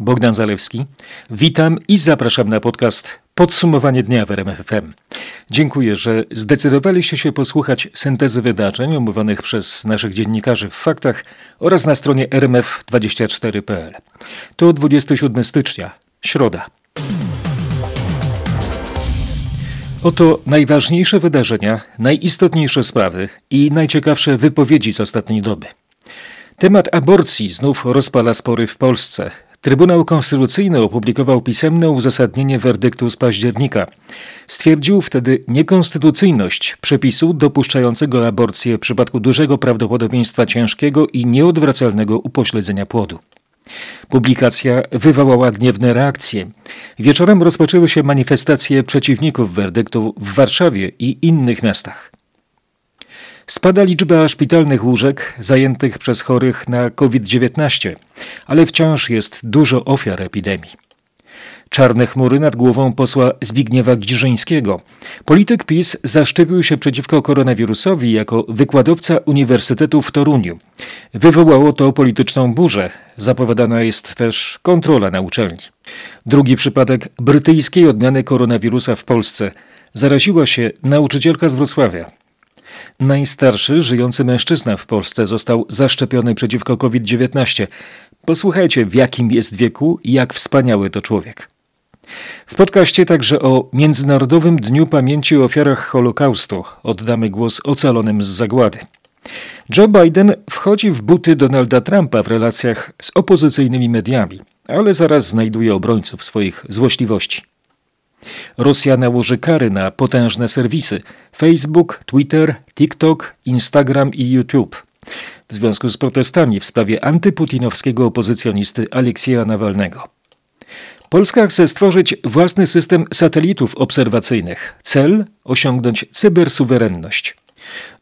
Bogdan Zalewski. Witam i zapraszam na podcast Podsumowanie dnia w RMFFM. Dziękuję, że zdecydowaliście się posłuchać syntezy wydarzeń omówionych przez naszych dziennikarzy w faktach oraz na stronie rmf24.pl. To 27 stycznia, środa. Oto najważniejsze wydarzenia, najistotniejsze sprawy i najciekawsze wypowiedzi z ostatniej doby. Temat aborcji znów rozpala spory w Polsce. Trybunał Konstytucyjny opublikował pisemne uzasadnienie werdyktu z października. Stwierdził wtedy niekonstytucyjność przepisu dopuszczającego aborcję w przypadku dużego prawdopodobieństwa ciężkiego i nieodwracalnego upośledzenia płodu. Publikacja wywołała gniewne reakcje. Wieczorem rozpoczęły się manifestacje przeciwników werdyktu w Warszawie i innych miastach. Spada liczba szpitalnych łóżek zajętych przez chorych na COVID-19, ale wciąż jest dużo ofiar epidemii. Czarne chmury nad głową posła Zbigniewa Giżyńskiego. Polityk PiS zaszczepił się przeciwko koronawirusowi jako wykładowca Uniwersytetu w Toruniu. Wywołało to polityczną burzę. Zapowiadana jest też kontrola na uczelni. Drugi przypadek brytyjskiej odmiany koronawirusa w Polsce. Zaraziła się nauczycielka z Wrocławia. Najstarszy żyjący mężczyzna w Polsce został zaszczepiony przeciwko COVID-19. Posłuchajcie, w jakim jest wieku i jak wspaniały to człowiek. W podcaście także o Międzynarodowym Dniu Pamięci o Ofiarach Holokaustu oddamy głos ocalonym z zagłady. Joe Biden wchodzi w buty Donalda Trumpa w relacjach z opozycyjnymi mediami, ale zaraz znajduje obrońców swoich złośliwości. Rosja nałoży kary na potężne serwisy Facebook, Twitter, TikTok, Instagram i YouTube. W związku z protestami w sprawie antyputinowskiego opozycjonisty Aleksieja Nawalnego. Polska chce stworzyć własny system satelitów obserwacyjnych. Cel osiągnąć cybersuwerenność.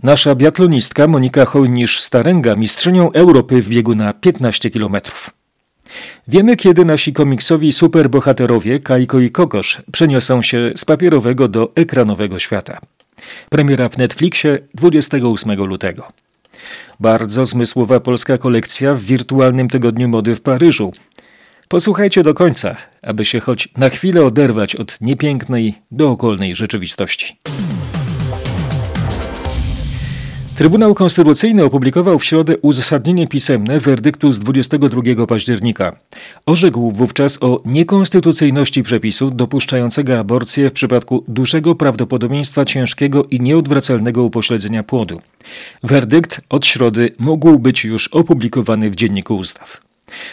Nasza biatlonistka Monika Hołnisz-Starenga mistrzynią Europy w biegu na 15 kilometrów. Wiemy, kiedy nasi komiksowi superbohaterowie Kajko i Kokosz przeniosą się z papierowego do ekranowego świata. Premiera w Netflixie 28 lutego. Bardzo zmysłowa polska kolekcja w wirtualnym tygodniu mody w Paryżu. Posłuchajcie do końca, aby się choć na chwilę oderwać od niepięknej, dookolnej rzeczywistości. Trybunał Konstytucyjny opublikował w środę uzasadnienie pisemne werdyktu z 22 października. Orzekł wówczas o niekonstytucyjności przepisu dopuszczającego aborcję w przypadku dużego prawdopodobieństwa ciężkiego i nieodwracalnego upośledzenia płodu. Werdykt od środy mógł być już opublikowany w Dzienniku Ustaw.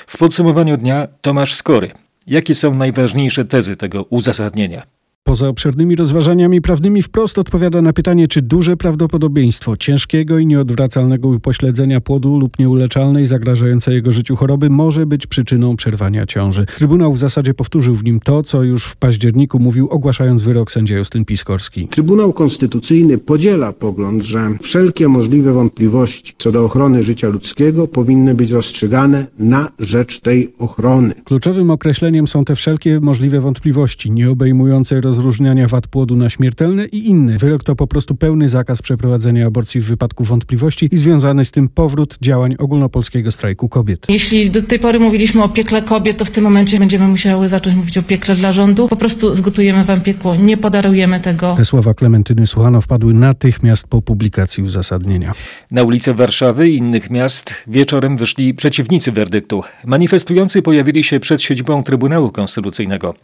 W podsumowaniu dnia Tomasz Skory. Jakie są najważniejsze tezy tego uzasadnienia? Poza obszernymi rozważaniami prawnymi wprost odpowiada na pytanie, czy duże prawdopodobieństwo ciężkiego i nieodwracalnego upośledzenia płodu lub nieuleczalnej zagrażającej jego życiu choroby może być przyczyną przerwania ciąży. Trybunał w zasadzie powtórzył w nim to, co już w październiku mówił, ogłaszając wyrok sędzia Justyn Piskorski. Trybunał Konstytucyjny podziela pogląd, że wszelkie możliwe wątpliwości co do ochrony życia ludzkiego powinny być rozstrzygane na rzecz tej ochrony. Kluczowym określeniem są te wszelkie możliwe wątpliwości, nie obejmujące roz rozróżniania wad płodu na śmiertelne i inne. Wyrok to po prostu pełny zakaz przeprowadzenia aborcji w wypadku wątpliwości i związany z tym powrót działań ogólnopolskiego strajku kobiet. Jeśli do tej pory mówiliśmy o piekle kobiet, to w tym momencie będziemy musiały zacząć mówić o piekle dla rządu. Po prostu zgotujemy wam piekło, nie podarujemy tego. Te słowa Klementyny Słuchano wpadły natychmiast po publikacji uzasadnienia. Na ulice Warszawy i innych miast wieczorem wyszli przeciwnicy werdyktu. Manifestujący pojawili się przed siedzibą Trybunału Konstytucyjnego.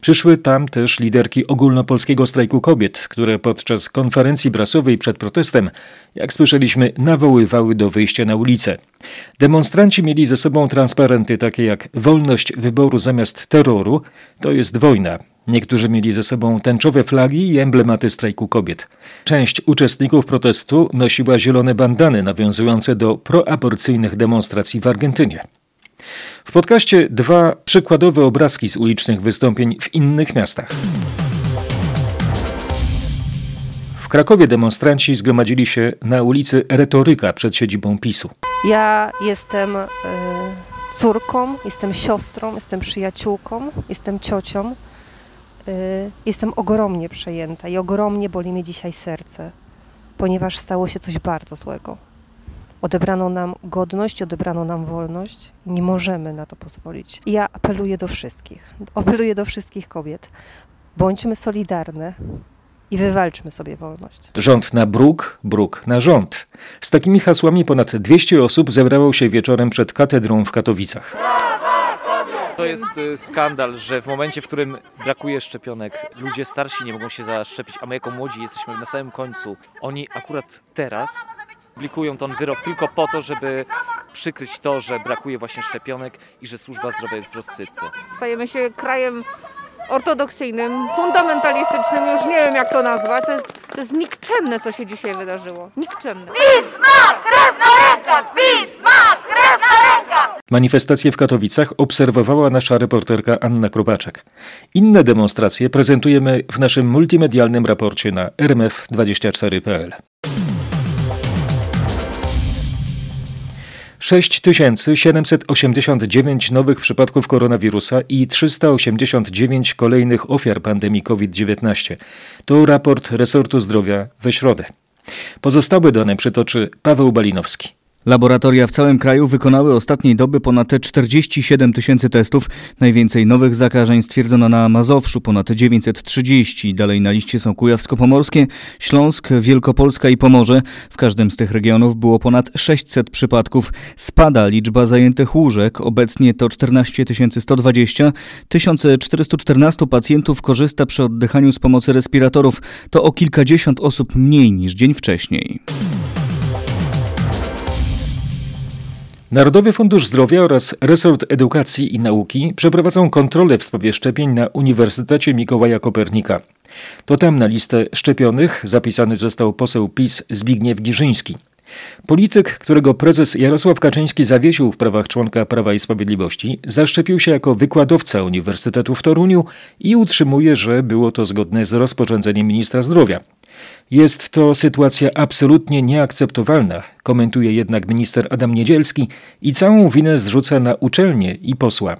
Przyszły tam też liderki ogólnopolskiego strajku kobiet, które podczas konferencji prasowej przed protestem, jak słyszeliśmy, nawoływały do wyjścia na ulicę. Demonstranci mieli ze sobą transparenty takie jak wolność wyboru zamiast terroru, to jest wojna. Niektórzy mieli ze sobą tęczowe flagi i emblematy strajku kobiet. Część uczestników protestu nosiła zielone bandany nawiązujące do proaborcyjnych demonstracji w Argentynie. W podcaście dwa przykładowe obrazki z ulicznych wystąpień w innych miastach. Krakowie demonstranci zgromadzili się na ulicy Retoryka przed siedzibą PiSu. Ja jestem y, córką, jestem siostrą, jestem przyjaciółką, jestem ciocią. Y, jestem ogromnie przejęta i ogromnie boli mnie dzisiaj serce, ponieważ stało się coś bardzo złego. Odebrano nam godność, odebrano nam wolność. Nie możemy na to pozwolić. Ja apeluję do wszystkich, apeluję do wszystkich kobiet. Bądźmy solidarne i wywalczmy sobie wolność. Rząd na bruk, bruk na rząd. Z takimi hasłami ponad 200 osób zebrało się wieczorem przed katedrą w Katowicach. To jest y, skandal, że w momencie, w którym brakuje szczepionek, ludzie starsi nie mogą się zaszczepić, a my jako młodzi jesteśmy na samym końcu. Oni akurat teraz publikują ten wyrok tylko po to, żeby przykryć to, że brakuje właśnie szczepionek i że służba zdrowia jest w rozsypce. Stajemy się krajem ortodoksyjnym, fundamentalistycznym, już nie wiem jak to nazwać. To jest, to jest nikczemne, co się dzisiaj wydarzyło. Nikczemne. Manifestację w Katowicach obserwowała nasza reporterka Anna Krupaczek. Inne demonstracje prezentujemy w naszym multimedialnym raporcie na rmf24.pl. 6789 nowych przypadków koronawirusa i 389 kolejnych ofiar pandemii COVID-19. To raport resortu zdrowia we środę. Pozostałe dane przytoczy Paweł Balinowski. Laboratoria w całym kraju wykonały ostatniej doby ponad 47 tysięcy testów. Najwięcej nowych zakażeń stwierdzono na Mazowszu, ponad 930. Dalej na liście są Kujawsko-Pomorskie, Śląsk, Wielkopolska i Pomorze. W każdym z tych regionów było ponad 600 przypadków. Spada liczba zajętych łóżek. Obecnie to 14 120. 1414 pacjentów korzysta przy oddychaniu z pomocy respiratorów. To o kilkadziesiąt osób mniej niż dzień wcześniej. Narodowy Fundusz Zdrowia oraz Resort Edukacji i Nauki przeprowadzą kontrolę w sprawie szczepień na Uniwersytecie Mikołaja Kopernika. To tam na listę szczepionych zapisany został poseł PiS Zbigniew Giżyński. Polityk, którego prezes Jarosław Kaczyński zawiesił w prawach członka Prawa i Sprawiedliwości, zaszczepił się jako wykładowca Uniwersytetu w Toruniu i utrzymuje, że było to zgodne z rozporządzeniem ministra zdrowia. Jest to sytuacja absolutnie nieakceptowalna, komentuje jednak minister Adam Niedzielski i całą winę zrzuca na uczelnię i posła.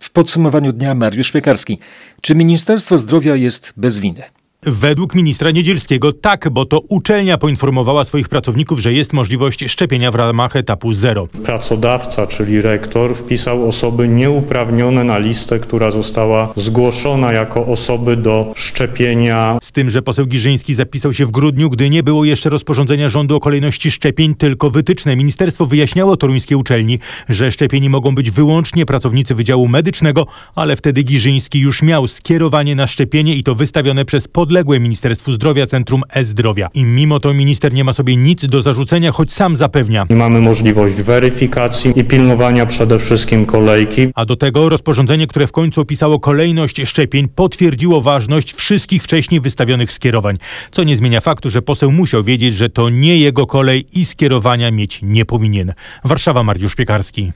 W podsumowaniu dnia Mariusz Piekarski. Czy Ministerstwo Zdrowia jest bez winy? Według ministra Niedzielskiego tak, bo to uczelnia poinformowała swoich pracowników, że jest możliwość szczepienia w ramach etapu zero. Pracodawca, czyli rektor, wpisał osoby nieuprawnione na listę, która została zgłoszona jako osoby do szczepienia. Z tym, że poseł Giżyński zapisał się w grudniu, gdy nie było jeszcze rozporządzenia rządu o kolejności szczepień, tylko wytyczne. Ministerstwo wyjaśniało toruńskiej uczelni, że szczepieni mogą być wyłącznie pracownicy Wydziału Medycznego, ale wtedy Giżyński już miał skierowanie na szczepienie i to wystawione przez podległe Ministerstwu Zdrowia Centrum E-Zdrowia. I mimo to minister nie ma sobie nic do zarzucenia, choć sam zapewnia. Mamy możliwość weryfikacji i pilnowania przede wszystkim kolejki. A do tego rozporządzenie, które w końcu opisało kolejność szczepień, potwierdziło ważność wszystkich wcześniej wystawionych skierowań. Co nie zmienia faktu, że poseł musiał wiedzieć, że to nie jego kolej i skierowania mieć nie powinien. Warszawa, Mariusz Piekarski.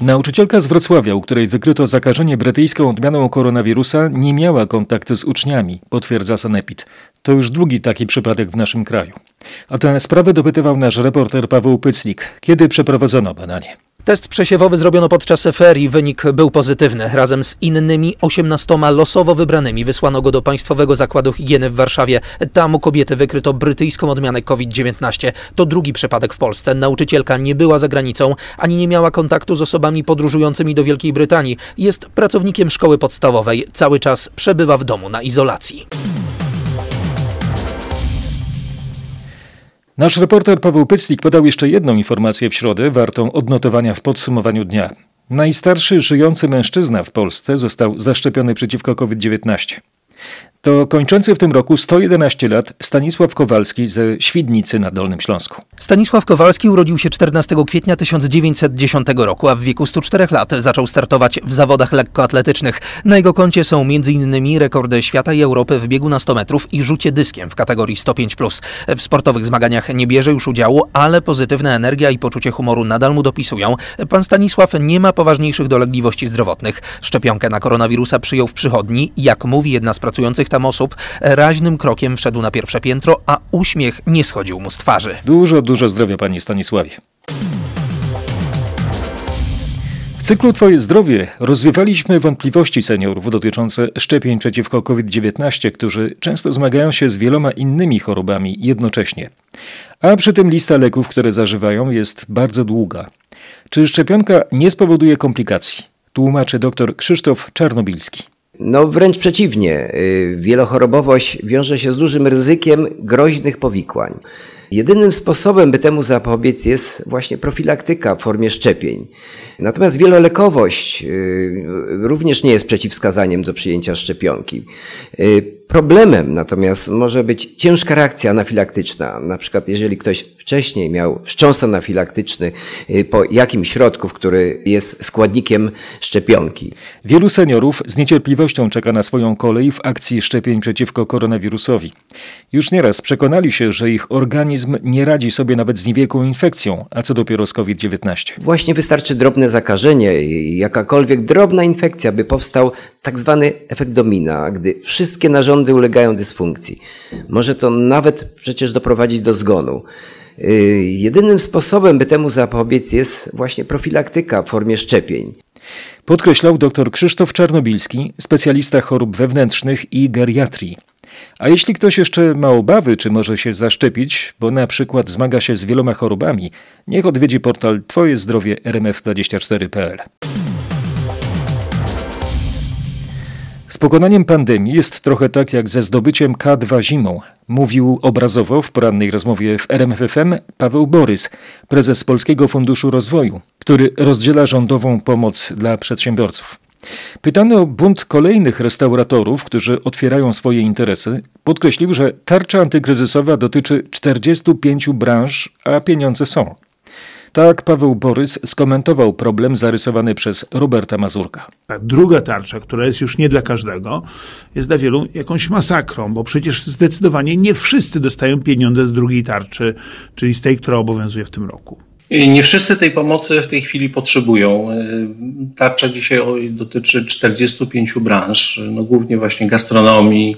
Nauczycielka z Wrocławia, u której wykryto zakażenie brytyjską odmianą koronawirusa, nie miała kontaktu z uczniami, potwierdza Sanepid. To już drugi taki przypadek w naszym kraju. A tę sprawę dopytywał nasz reporter Paweł Pycnik. Kiedy przeprowadzono badanie? Test przesiewowy zrobiono podczas ferii. Wynik był pozytywny. Razem z innymi 18 losowo wybranymi wysłano go do Państwowego Zakładu Higieny w Warszawie. Tam u kobiety wykryto brytyjską odmianę COVID-19. To drugi przypadek w Polsce. Nauczycielka nie była za granicą, ani nie miała kontaktu z osobami podróżującymi do Wielkiej Brytanii. Jest pracownikiem szkoły podstawowej. Cały czas przebywa w domu na izolacji. Nasz reporter Paweł Pyclik podał jeszcze jedną informację w środę, wartą odnotowania w podsumowaniu dnia. Najstarszy żyjący mężczyzna w Polsce został zaszczepiony przeciwko COVID-19. To kończący w tym roku 111 lat Stanisław Kowalski ze Świdnicy na Dolnym Śląsku. Stanisław Kowalski urodził się 14 kwietnia 1910 roku, a w wieku 104 lat zaczął startować w zawodach lekkoatletycznych. Na jego koncie są m.in. rekordy świata i Europy w biegu na 100 metrów i rzucie dyskiem w kategorii 105+. W sportowych zmaganiach nie bierze już udziału, ale pozytywna energia i poczucie humoru nadal mu dopisują. Pan Stanisław nie ma poważniejszych dolegliwości zdrowotnych. Szczepionkę na koronawirusa przyjął w przychodni. Jak mówi jedna z pracujących tam osób, raźnym krokiem wszedł na pierwsze piętro, a uśmiech nie schodził mu z twarzy. Dużo, dużo zdrowia, panie Stanisławie. W cyklu Twoje zdrowie rozwiewaliśmy wątpliwości seniorów dotyczące szczepień przeciwko COVID-19, którzy często zmagają się z wieloma innymi chorobami jednocześnie. A przy tym lista leków, które zażywają, jest bardzo długa. Czy szczepionka nie spowoduje komplikacji? Tłumaczy dr Krzysztof Czarnobilski. No wręcz przeciwnie. Y, wielochorobowość wiąże się z dużym ryzykiem groźnych powikłań. Jedynym sposobem, by temu zapobiec, jest właśnie profilaktyka w formie szczepień. Natomiast wielolekowość y, również nie jest przeciwwskazaniem do przyjęcia szczepionki. Problemem natomiast może być ciężka reakcja anafilaktyczna. Na przykład jeżeli ktoś wcześniej miał wstrząs anafilaktyczny y, po jakimś środku, który jest składnikiem szczepionki. Wielu seniorów z niecierpliwością czeka na swoją kolej w akcji szczepień przeciwko koronawirusowi. Już nieraz przekonali się, że ich organizm nie radzi sobie nawet z niewielką infekcją, a co dopiero z COVID-19. Właśnie wystarczy drobne zakażenie, jakakolwiek drobna infekcja, by powstał tak zwany efekt domina, gdy wszystkie narządy ulegają dysfunkcji. Może to nawet przecież doprowadzić do zgonu. Y, jedynym sposobem, by temu zapobiec, jest właśnie profilaktyka w formie szczepień. Podkreślał dr Krzysztof Czarnobilski, specjalista chorób wewnętrznych i geriatrii. A jeśli ktoś jeszcze ma obawy, czy może się zaszczepić, bo na przykład zmaga się z wieloma chorobami, niech odwiedzi portal Twoje zdrowie rmf24.pl. Z pokonaniem pandemii jest trochę tak jak ze zdobyciem K2 zimą, mówił obrazowo w porannej rozmowie w RMFFM Paweł Borys, prezes Polskiego Funduszu Rozwoju, który rozdziela rządową pomoc dla przedsiębiorców. Pytany o bunt kolejnych restauratorów, którzy otwierają swoje interesy, podkreślił, że tarcza antykryzysowa dotyczy 45 branż, a pieniądze są. Tak Paweł Borys skomentował problem zarysowany przez Roberta Mazurka. Ta druga tarcza, która jest już nie dla każdego, jest dla wielu jakąś masakrą, bo przecież zdecydowanie nie wszyscy dostają pieniądze z drugiej tarczy, czyli z tej, która obowiązuje w tym roku. Nie wszyscy tej pomocy w tej chwili potrzebują. Tarcza dzisiaj dotyczy 45 branż, no głównie właśnie gastronomii,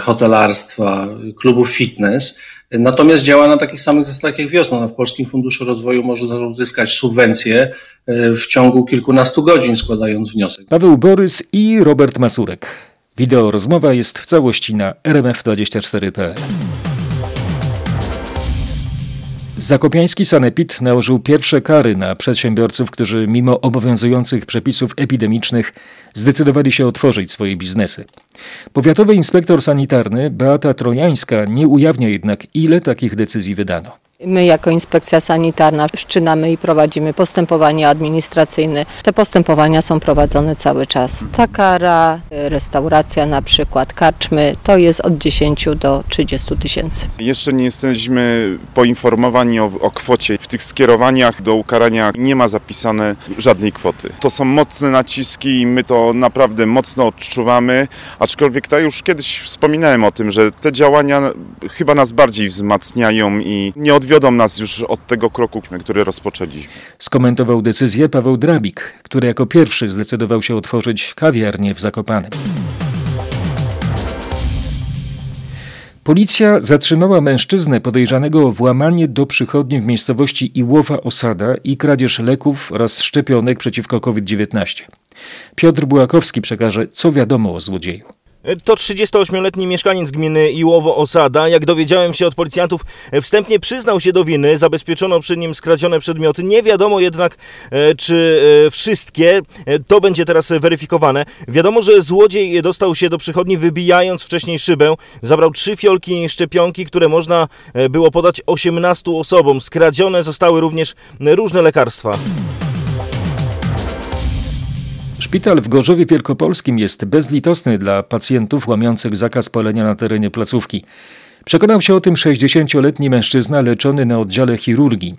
hotelarstwa, klubów fitness. Natomiast działa na takich samych zasadach jak wiosna. No w Polskim Funduszu Rozwoju można uzyskać subwencję e, w ciągu kilkunastu godzin składając wniosek. Paweł Borys i Robert Masurek. Wideo rozmowa jest w całości na rmf24.pl. Zakopiański Sanepid nałożył pierwsze kary na przedsiębiorców, którzy mimo obowiązujących przepisów epidemicznych zdecydowali się otworzyć swoje biznesy. Powiatowy inspektor sanitarny Beata Trojańska nie ujawnia jednak, ile takich decyzji wydano. My jako inspekcja sanitarna wszczynamy i prowadzimy postępowania administracyjne. Te postępowania są prowadzone cały czas. Ta kara, restauracja na przykład, karczmy, to jest od 10 do 30 tysięcy. Jeszcze nie jesteśmy poinformowani o, o kwocie. W tych skierowaniach do ukarania nie ma zapisane żadnej kwoty. To są mocne naciski i my to naprawdę mocno odczuwamy, aczkolwiek tak już kiedyś wspominałem o tym, że te działania chyba nas bardziej wzmacniają i nie od odwiodą nas już od tego kroku, który rozpoczęliśmy. Skomentował decyzję Paweł Drabik, który jako pierwszy zdecydował się otworzyć kawiarnię w Zakopanem. Policja zatrzymała mężczyznę podejrzanego o włamanie do przychodni w miejscowości Iłowa Osada i kradzież leków oraz szczepionek przeciwko COVID-19. Piotr Bułakowski przekaże, co wiadomo o złodzieju. To 38-letni mieszkaniec gminy Iłowo-Osada. Jak dowiedziałem się od policjantów, wstępnie przyznał się do winy, zabezpieczono przy nim skradzione przedmioty. Nie wiadomo jednak, e, czy e, wszystkie. E, to będzie teraz weryfikowane. Wiadomo, że złodziej dostał się do przychodni wybijając wcześniej szybę. Zabrał trzy fiolki szczepionki, które można było podać 18 osobom. Skradzione zostały również różne lekarstwa. Szpital w Gorzowie Wielkopolskim jest bezlitosny dla pacjentów łamiących zakaz palenia na terenie placówki. Przekonał się o tym 60-letni mężczyzna leczony na oddziale chirurgii.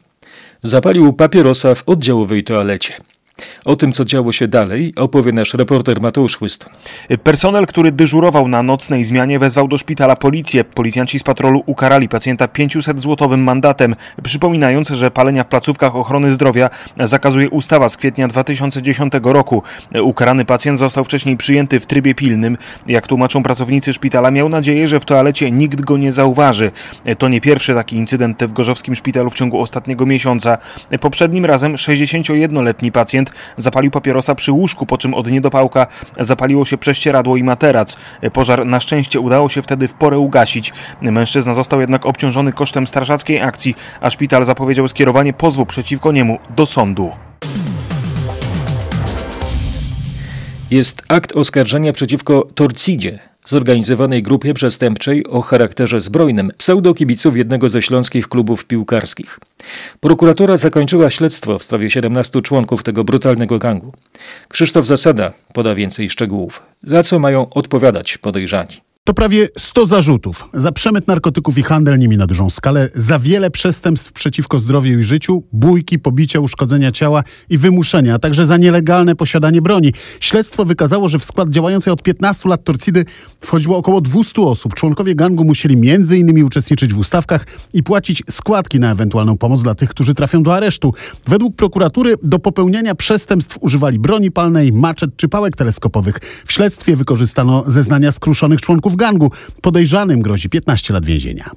Zapalił papierosa w oddziałowej toalecie. O tym, co działo się dalej, opowie nasz reporter Mateusz Chłyston. Personel, który dyżurował na nocnej zmianie, wezwał do szpitala policję. Policjanci z patrolu ukarali pacjenta 500-złotowym mandatem, przypominając, że palenia w placówkach ochrony zdrowia zakazuje ustawa z kwietnia 2010 roku. Ukarany pacjent został wcześniej przyjęty w trybie pilnym. Jak tłumaczą pracownicy szpitala, miał nadzieję, że w toalecie nikt go nie zauważy. To nie pierwszy taki incydent w gorzowskim szpitalu w ciągu ostatniego miesiąca. Poprzednim razem 61-letni pacjent zapalił papierosa przy łóżku, po czym od niedopałka zapaliło się prześcieradło i materac. Pożar na szczęście udało się wtedy w porę ugasić. Mężczyzna został jednak obciążony kosztem strażackiej akcji, a szpital zapowiedział skierowanie pozwu przeciwko niemu do sądu. Jest akt oskarżenia przeciwko Torcidzie, zorganizowanej grupie przestępczej o charakterze zbrojnym pseudokibiców jednego ze śląskich klubów piłkarskich. Prokuratura zakończyła śledztwo w sprawie 17 członków tego brutalnego gangu. Krzysztof Zasada poda więcej szczegółów, za co mają odpowiadać podejrzani. To prawie 100 zarzutów za przemyt narkotyków i handel nimi na dużą skalę, za wiele przestępstw przeciwko zdrowiu i życiu, bójki, pobicia, uszkodzenia ciała i wymuszenia, a także za nielegalne posiadanie broni. Śledztwo wykazało, że w skład działającej od 15 lat Torcidy wchodziło około 200 osób. Członkowie gangu musieli m.in. uczestniczyć w ustawkach i płacić składki na ewentualną pomoc dla tych, którzy trafią do aresztu. Według prokuratury do popełniania przestępstw używali broni palnej, maczet czy pałek teleskopowych. W śledztwie wykorzystano zeznania skruszonych członków gangu. Podejrzanym grozi 15 lat więzienia.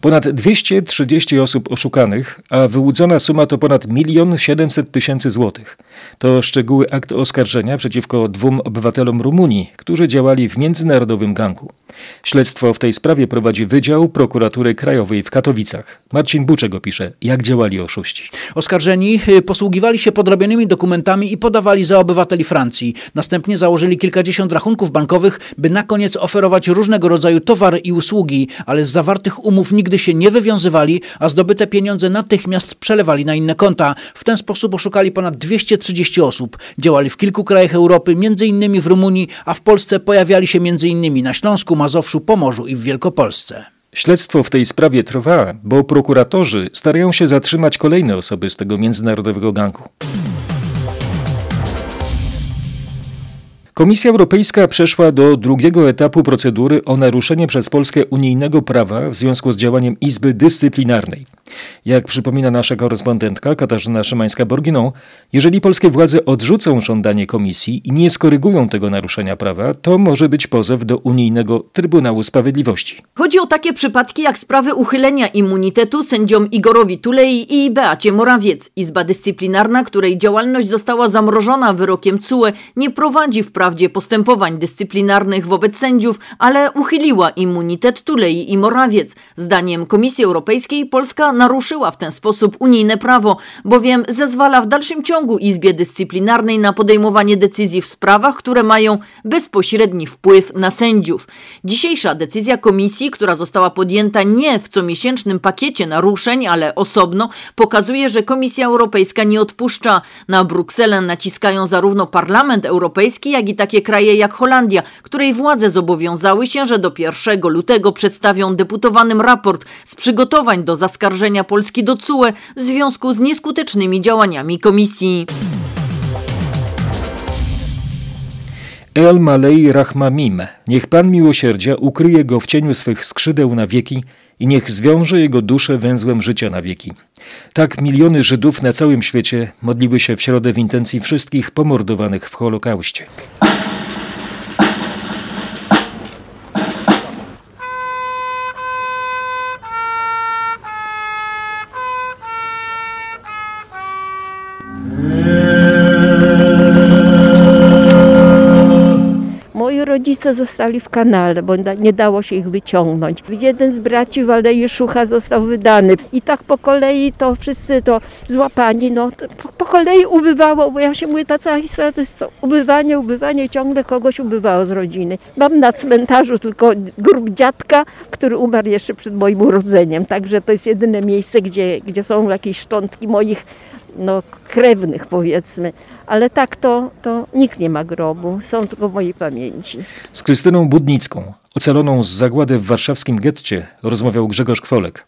Ponad 230 osób oszukanych, a wyłudzona suma to ponad 1 700 tysięcy złotych. To szczegóły aktu oskarżenia przeciwko dwóm obywatelom Rumunii, którzy działali w międzynarodowym gangu. Śledztwo w tej sprawie prowadzi Wydział Prokuratury Krajowej w Katowicach. Marcin Buczek opisze, jak działali oszuści. Oskarżeni y, posługiwali się podrobionymi dokumentami i podawali za obywateli Francji. Następnie założyli kilkadziesiąt rachunków bankowych, by na koniec oferować różnego rodzaju towary i usługi, ale z zawartych umów nigdy się nie wywiązywali, a zdobyte pieniądze natychmiast przelewali na inne konta. W ten sposób oszukali ponad 230 osób. Działali w kilku krajach Europy, m.in. w Rumunii, a w Polsce pojawiali się m.in. na Śląsku, Mazowszu, Pomorzu i w Wielkopolsce. Śledztwo w tej sprawie trwa, bo prokuratorzy starają się zatrzymać kolejne osoby z tego międzynarodowego gangu. Komisja Europejska przeszła do drugiego etapu procedury o naruszenie przez Polskę unijnego prawa w związku z działaniem Izby Dyscyplinarnej. Jak przypomina nasza korespondentka Katarzyna Szymańska-Borginą, jeżeli polskie władze odrzucą żądanie komisji i nie skorygują tego naruszenia prawa, to może być pozew do unijnego Trybunału Sprawiedliwości. Chodzi o takie przypadki jak sprawy uchylenia immunitetu sędziom Igorowi Tulei i Beacie Morawiec. Izba Dyscyplinarna, której działalność została zamrożona wyrokiem CUE, nie prowadzi wprawdzie postępowań dyscyplinarnych wobec sędziów, ale uchyliła immunitet Tulei i Morawiec. Zdaniem Komisji Europejskiej Polska naruszyła w ten sposób unijne prawo, bowiem zezwala w dalszym ciągu Izbie Dyscyplinarnej na podejmowanie decyzji w sprawach, które mają bezpośredni wpływ na sędziów. Dzisiejsza decyzja Komisji, która została podjęta nie w comiesięcznym pakiecie naruszeń, ale osobno, pokazuje, że Komisja Europejska nie odpuszcza. Na Brukselę naciskają zarówno Parlament Europejski, jak i takie kraje jak Holandia, której władze zobowiązały się, że do 1 lutego przedstawią deputowanym raport z przygotowań do zaskarżenia Polski do CUE w związku z nieskutecznymi działaniami Komisji. El Malej Rahmamim, niech Pan miłosierdzia ukryje go w cieniu swych skrzydeł na wieki i niech zwiąże jego duszę węzłem życia na wieki. Tak miliony Żydów na całym świecie modliły się w środę w intencji wszystkich pomordowanych w Holokauście. Rodzice zostali w kanale, bo nie dało się ich wyciągnąć. Jeden z braci Waldeje Szucha został wydany. I tak po kolei to wszyscy to złapani. No, po, po kolei ubywało, bo ja się mówię, ta cała historia to jest co? Ubywanie, ubywanie, ciągle kogoś ubywało z rodziny. Mam na cmentarzu tylko grób dziadka, który umarł jeszcze przed moim urodzeniem. Także to jest jedyne miejsce, gdzie, gdzie są jakieś szczątki moich no, krewnych powiedzmy, ale tak to, to nikt nie ma grobu, są tylko mojej pamięci. Z Krystyną Budnicką, ocaloną z zagłady w warszawskim getcie, rozmawiał Grzegorz Kwolek.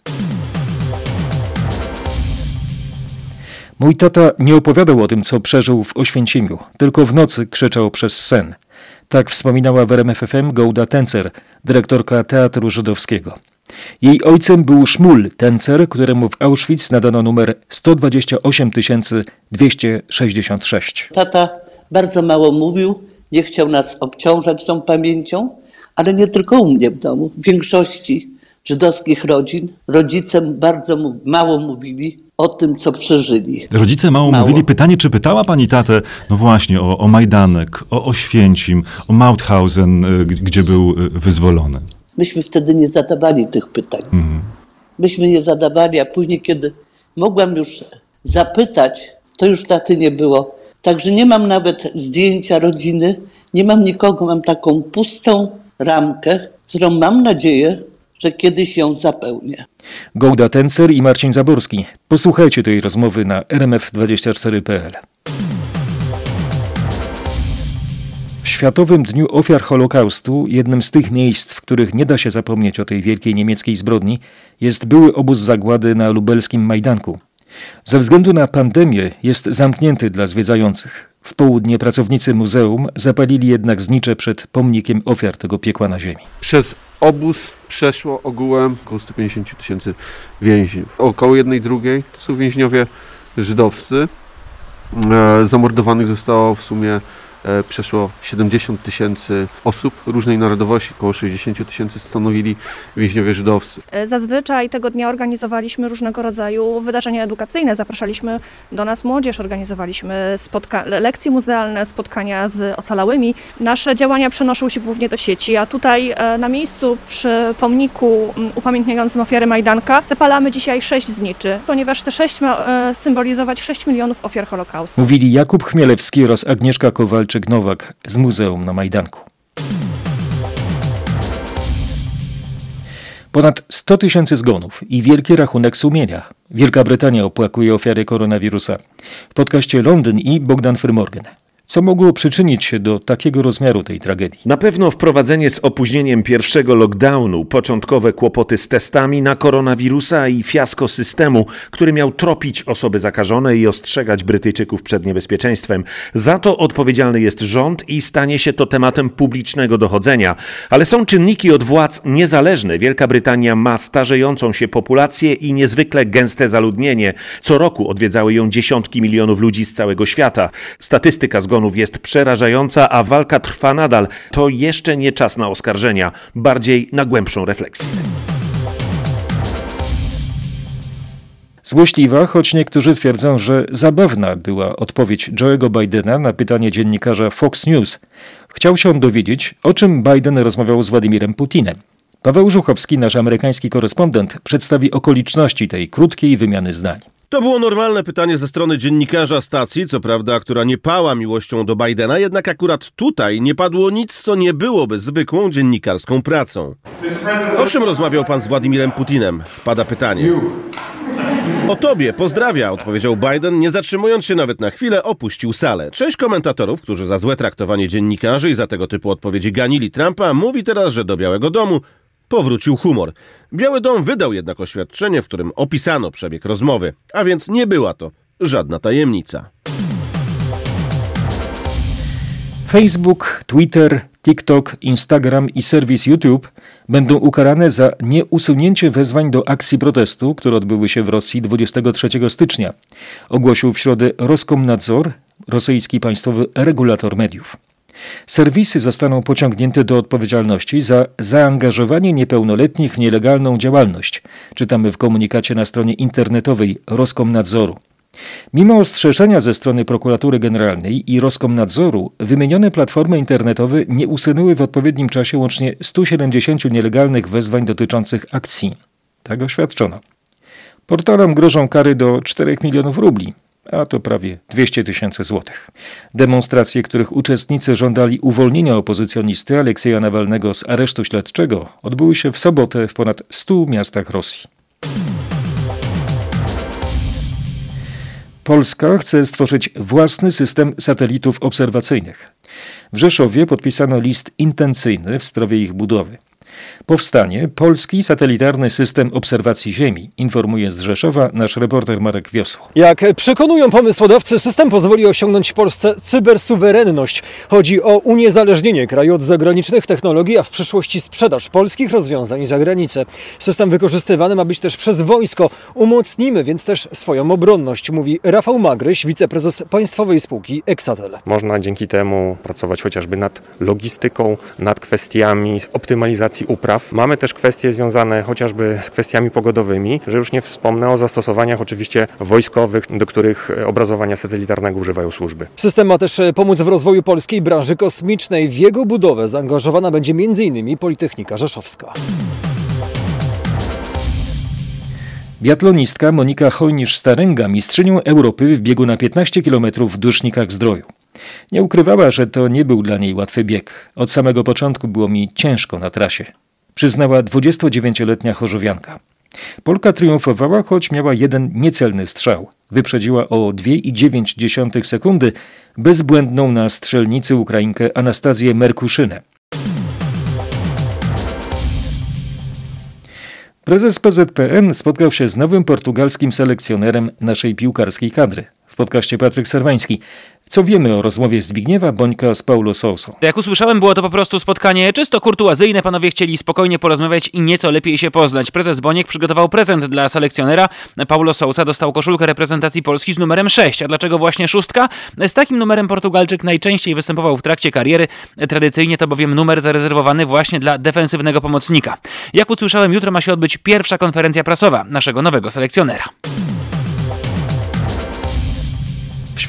Mój tata nie opowiadał o tym, co przeżył w Oświęcimiu, tylko w nocy krzyczał przez sen. Tak wspominała w RMFFM Gołda Tencer, dyrektorka Teatru Żydowskiego. Jej ojcem był Szmul Tencer, któremu w Auschwitz nadano numer 128 266. Tata bardzo mało mówił, nie chciał nas obciążać tą pamięcią, ale nie tylko u mnie w domu, w większości żydowskich rodzin, rodzice bardzo mało mówili o tym, co przeżyli. Rodzice mało, Mało. mówili. Pytanie, czy pytała pani tatę, no właśnie, o, o Majdanek, o Oświęcim, o Mauthausen, y, gdzie był y, wyzwolony? Myśmy wtedy nie zadawali tych pytań. Mhm. Myśmy nie zadawali, a później, kiedy mogłam już zapytać, to już taty nie było. Także nie mam nawet zdjęcia rodziny, nie mam nikogo, mam taką pustą ramkę, którą mam nadzieję, że kiedyś ją zapełnię. Gołda Tencer i Marcin Zaborski. Posłuchajcie tej rozmowy na rmf24.pl. Światowym Dniu Ofiar Holokaustu jednym z tych miejsc, w których nie da się zapomnieć o tej wielkiej niemieckiej zbrodni, jest były obóz zagłady na lubelskim Majdanku. Ze względu na pandemię jest zamknięty dla zwiedzających. W południe pracownicy muzeum zapalili jednak znicze przed pomnikiem ofiar tego piekła na ziemi. Przez obóz przeszło ogółem około 150 tysięcy więźniów. Około jednej drugiej to są więźniowie żydowscy. E, zamordowanych zostało w sumie przeszło 70 tysięcy osób różnej narodowości, około 60 tysięcy stanowili więźniowie żydowscy. Zazwyczaj tego dnia organizowaliśmy różnego rodzaju wydarzenia edukacyjne. Zapraszaliśmy do nas młodzież, organizowaliśmy spotka- lekcje muzealne, spotkania z ocalałymi. Nasze działania przenoszą się głównie do sieci, a tutaj e, na miejscu przy pomniku upamiętniającym ofiary Majdanka zapalamy dzisiaj sześć zniczy, ponieważ te sześć ma e, symbolizować 6 milionów ofiar Holokaustu. Mówili Jakub Chmielewski oraz Agnieszka Kowalczyk-Nowak z Muzeum na Majdanku. Ponad 100 tysięcy zgonów i wielki rachunek sumienia. Wielka Brytania opłakuje ofiary koronawirusa. W podcaście Londyn i Bogdan Frymorgan. Co mogło przyczynić się do takiego rozmiaru tej tragedii? Na pewno wprowadzenie z opóźnieniem pierwszego lockdownu, początkowe kłopoty z testami na koronawirusa i fiasko systemu, który miał tropić osoby zakażone i ostrzegać Brytyjczyków przed niebezpieczeństwem. Za to odpowiedzialny jest rząd i stanie się to tematem publicznego dochodzenia. Ale są czynniki od władz niezależne. Wielka Brytania ma starzejącą się populację i niezwykle gęste zaludnienie. Co roku odwiedzały ją dziesiątki milionów ludzi z całego świata. Statystyka zgonów jest przerażająca, a walka trwa nadal. To jeszcze nie czas na oskarżenia, bardziej na głębszą refleksję. Złośliwa, choć niektórzy twierdzą, że zabawna była odpowiedź Joe'ego Bidena na pytanie dziennikarza Fox News. Chciał się dowiedzieć, o czym Biden rozmawiał z Władimirem Putinem. Paweł Żuchowski, nasz amerykański korespondent, przedstawi okoliczności tej krótkiej wymiany zdań. To było normalne pytanie ze strony dziennikarza stacji, co prawda, która nie pała miłością do Bidena, jednak akurat tutaj nie padło nic, co nie byłoby zwykłą dziennikarską pracą. O czym rozmawiał pan z Władimirem Putinem? Pada pytanie. O tobie, pozdrawia, odpowiedział Biden, nie zatrzymując się nawet na chwilę, opuścił salę. Część komentatorów, którzy za złe traktowanie dziennikarzy i za tego typu odpowiedzi ganili Trumpa, mówi teraz, że do Białego Domu powrócił humor. Biały Dom wydał jednak oświadczenie, w którym opisano przebieg rozmowy, a więc nie była to żadna tajemnica. Facebook, Twitter, TikTok, Instagram i serwis YouTube będą ukarane za nieusunięcie wezwań do akcji protestu, które odbyły się w Rosji 23 stycznia, ogłosił w środę Roskomnadzor, rosyjski państwowy regulator mediów. Serwisy zostaną pociągnięte do odpowiedzialności za zaangażowanie niepełnoletnich w nielegalną działalność, czytamy w komunikacie na stronie internetowej Roskomnadzoru. Mimo ostrzeżenia ze strony prokuratury generalnej i Roskomnadzoru, wymienione platformy internetowe nie usunęły w odpowiednim czasie łącznie 170 nielegalnych wezwań dotyczących akcji. Tak oświadczono. Portalom grożą kary do 4 milionów rubli, a to prawie 200 tysięcy złotych. Demonstracje, których uczestnicy żądali uwolnienia opozycjonisty Aleksieja Nawalnego z aresztu śledczego, odbyły się w sobotę w ponad 100 miastach Rosji. Polska chce stworzyć własny system satelitów obserwacyjnych. W Rzeszowie podpisano list intencyjny w sprawie ich budowy. Powstanie polski satelitarny system obserwacji Ziemi, informuje z Rzeszowa nasz reporter Marek Wiosło. Jak przekonują pomysłodawcy, system pozwoli osiągnąć Polsce cybersuwerenność. Chodzi o uniezależnienie kraju od zagranicznych technologii, a w przyszłości sprzedaż polskich rozwiązań za granicę. System wykorzystywany ma być też przez wojsko. Umocnimy więc też swoją obronność, mówi Rafał Magryś, wiceprezes państwowej spółki Exatel. Można dzięki temu pracować chociażby nad logistyką, nad kwestiami optymalizacji upraw. Mamy też kwestie związane chociażby z kwestiami pogodowymi, że już nie wspomnę o zastosowaniach oczywiście wojskowych, do których obrazowania satelitarnego używają służby. System ma też pomóc w rozwoju polskiej branży kosmicznej. W jego budowę zaangażowana będzie m.in. Politechnika Rzeszowska. Biatlonistka Monika Hojnisz-Staręga mistrzynią Europy w biegu na 15 km w Dusznikach Zdroju. Nie ukrywała, że to nie był dla niej łatwy bieg. Od samego początku było mi ciężko na trasie. Przyznała 29-letnia chorzowianka. Polka triumfowała, choć miała jeden niecelny strzał. Wyprzedziła o 2,9 sekundy bezbłędną na strzelnicy Ukrainkę Anastazję Merkuszynę. Prezes PZPN spotkał się z nowym portugalskim selekcjonerem naszej piłkarskiej kadry. Podcaście Patryk Serwański. Co wiemy o rozmowie Zbigniewa Bońka z Paulo Sousa? Jak usłyszałem, było to po prostu spotkanie czysto kurtuazyjne. Panowie chcieli spokojnie porozmawiać i nieco lepiej się poznać. Prezes Boniek przygotował prezent dla selekcjonera. Paulo Sousa dostał koszulkę reprezentacji Polski z numerem 6. A dlaczego właśnie szóstka? Z takim numerem Portugalczyk najczęściej występował w trakcie kariery. Tradycyjnie to bowiem numer zarezerwowany właśnie dla defensywnego pomocnika. Jak usłyszałem, jutro ma się odbyć pierwsza konferencja prasowa naszego nowego selekcjonera.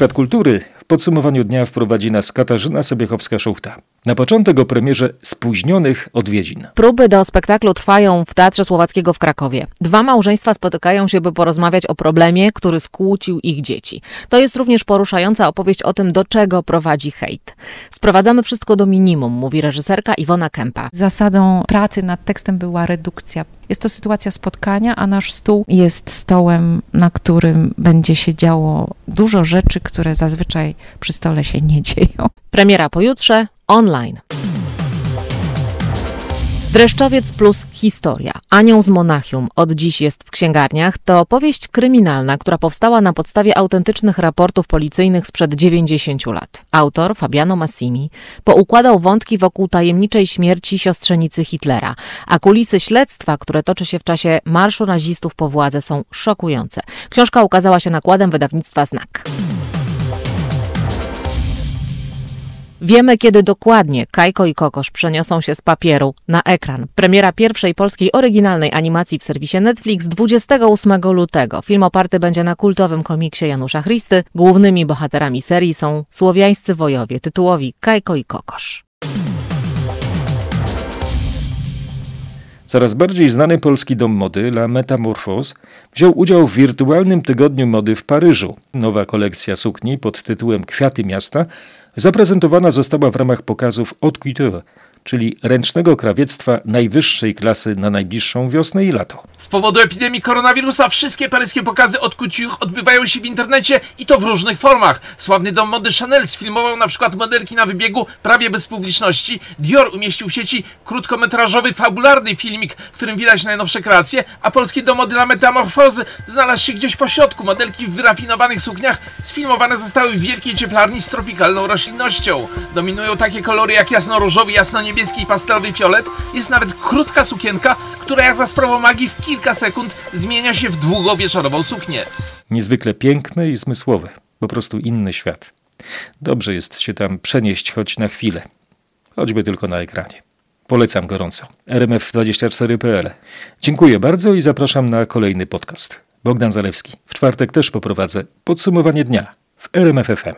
Świat kultury w podsumowaniu dnia wprowadzi nas Katarzyna Sobiechowska-Szuchta. Na początek o premierze spóźnionych odwiedzin. Próby do spektaklu trwają w Teatrze Słowackiego w Krakowie. Dwa małżeństwa spotykają się, by porozmawiać o problemie, który skłócił ich dzieci. To jest również poruszająca opowieść o tym, do czego prowadzi hejt. Sprowadzamy wszystko do minimum, mówi reżyserka Iwona Kępa. Zasadą pracy nad tekstem była redukcja. Jest to sytuacja spotkania, a nasz stół jest stołem, na którym będzie się działo dużo rzeczy, które zazwyczaj przy stole się nie dzieją. Premiera pojutrze online. Dreszczowiec plus historia. Anioł z Monachium od dziś jest w księgarniach. To powieść kryminalna, która powstała na podstawie autentycznych raportów policyjnych sprzed 90 lat. Autor, Fabiano Massimi, poukładał wątki wokół tajemniczej śmierci siostrzenicy Hitlera, a kulisy śledztwa, które toczy się w czasie marszu nazistów po władzę są szokujące. Książka ukazała się nakładem wydawnictwa Znak. Wiemy, kiedy dokładnie Kajko i Kokosz przeniosą się z papieru na ekran. Premiera pierwszej polskiej oryginalnej animacji w serwisie Netflix 28 lutego. Film oparty będzie na kultowym komiksie Janusza Christy. Głównymi bohaterami serii są słowiańscy wojowie tytułowi Kajko i Kokosz. Coraz bardziej znany polski dom mody La Metamorphose wziął udział w wirtualnym tygodniu mody w Paryżu. Nowa kolekcja sukni pod tytułem Kwiaty Miasta zaprezentowana została w ramach pokazów Haute Couture, czyli ręcznego krawiectwa najwyższej klasy na najbliższą wiosnę i lato. Z powodu epidemii koronawirusa wszystkie paryskie pokazy Haute Couture odbywają się w internecie i to w różnych formach. Sławny dom mody Chanel sfilmował na przykład modelki na wybiegu prawie bez publiczności. Dior umieścił w sieci krótkometrażowy, fabularny filmik, w którym widać najnowsze kreacje, a polski dom mody La Metamorfozy znalazł się gdzieś po środku. Modelki w wyrafinowanych sukniach sfilmowane zostały w wielkiej cieplarni z tropikalną roślinnością. Dominują takie kolory jak jasno-różowy, jasno niebieski i pastelowy fiolet. Jest nawet krótka sukienka, która jak za sprawą magii w kilka sekund zmienia się w długowieczorową suknię. Niezwykle piękne i zmysłowe. Po prostu inny świat. Dobrze jest się tam przenieść choć na chwilę. Choćby tylko na ekranie. Polecam gorąco. rmf24.pl. Dziękuję bardzo i zapraszam na kolejny podcast. Bogdan Zalewski. W czwartek też poprowadzę podsumowanie dnia w RMFFM.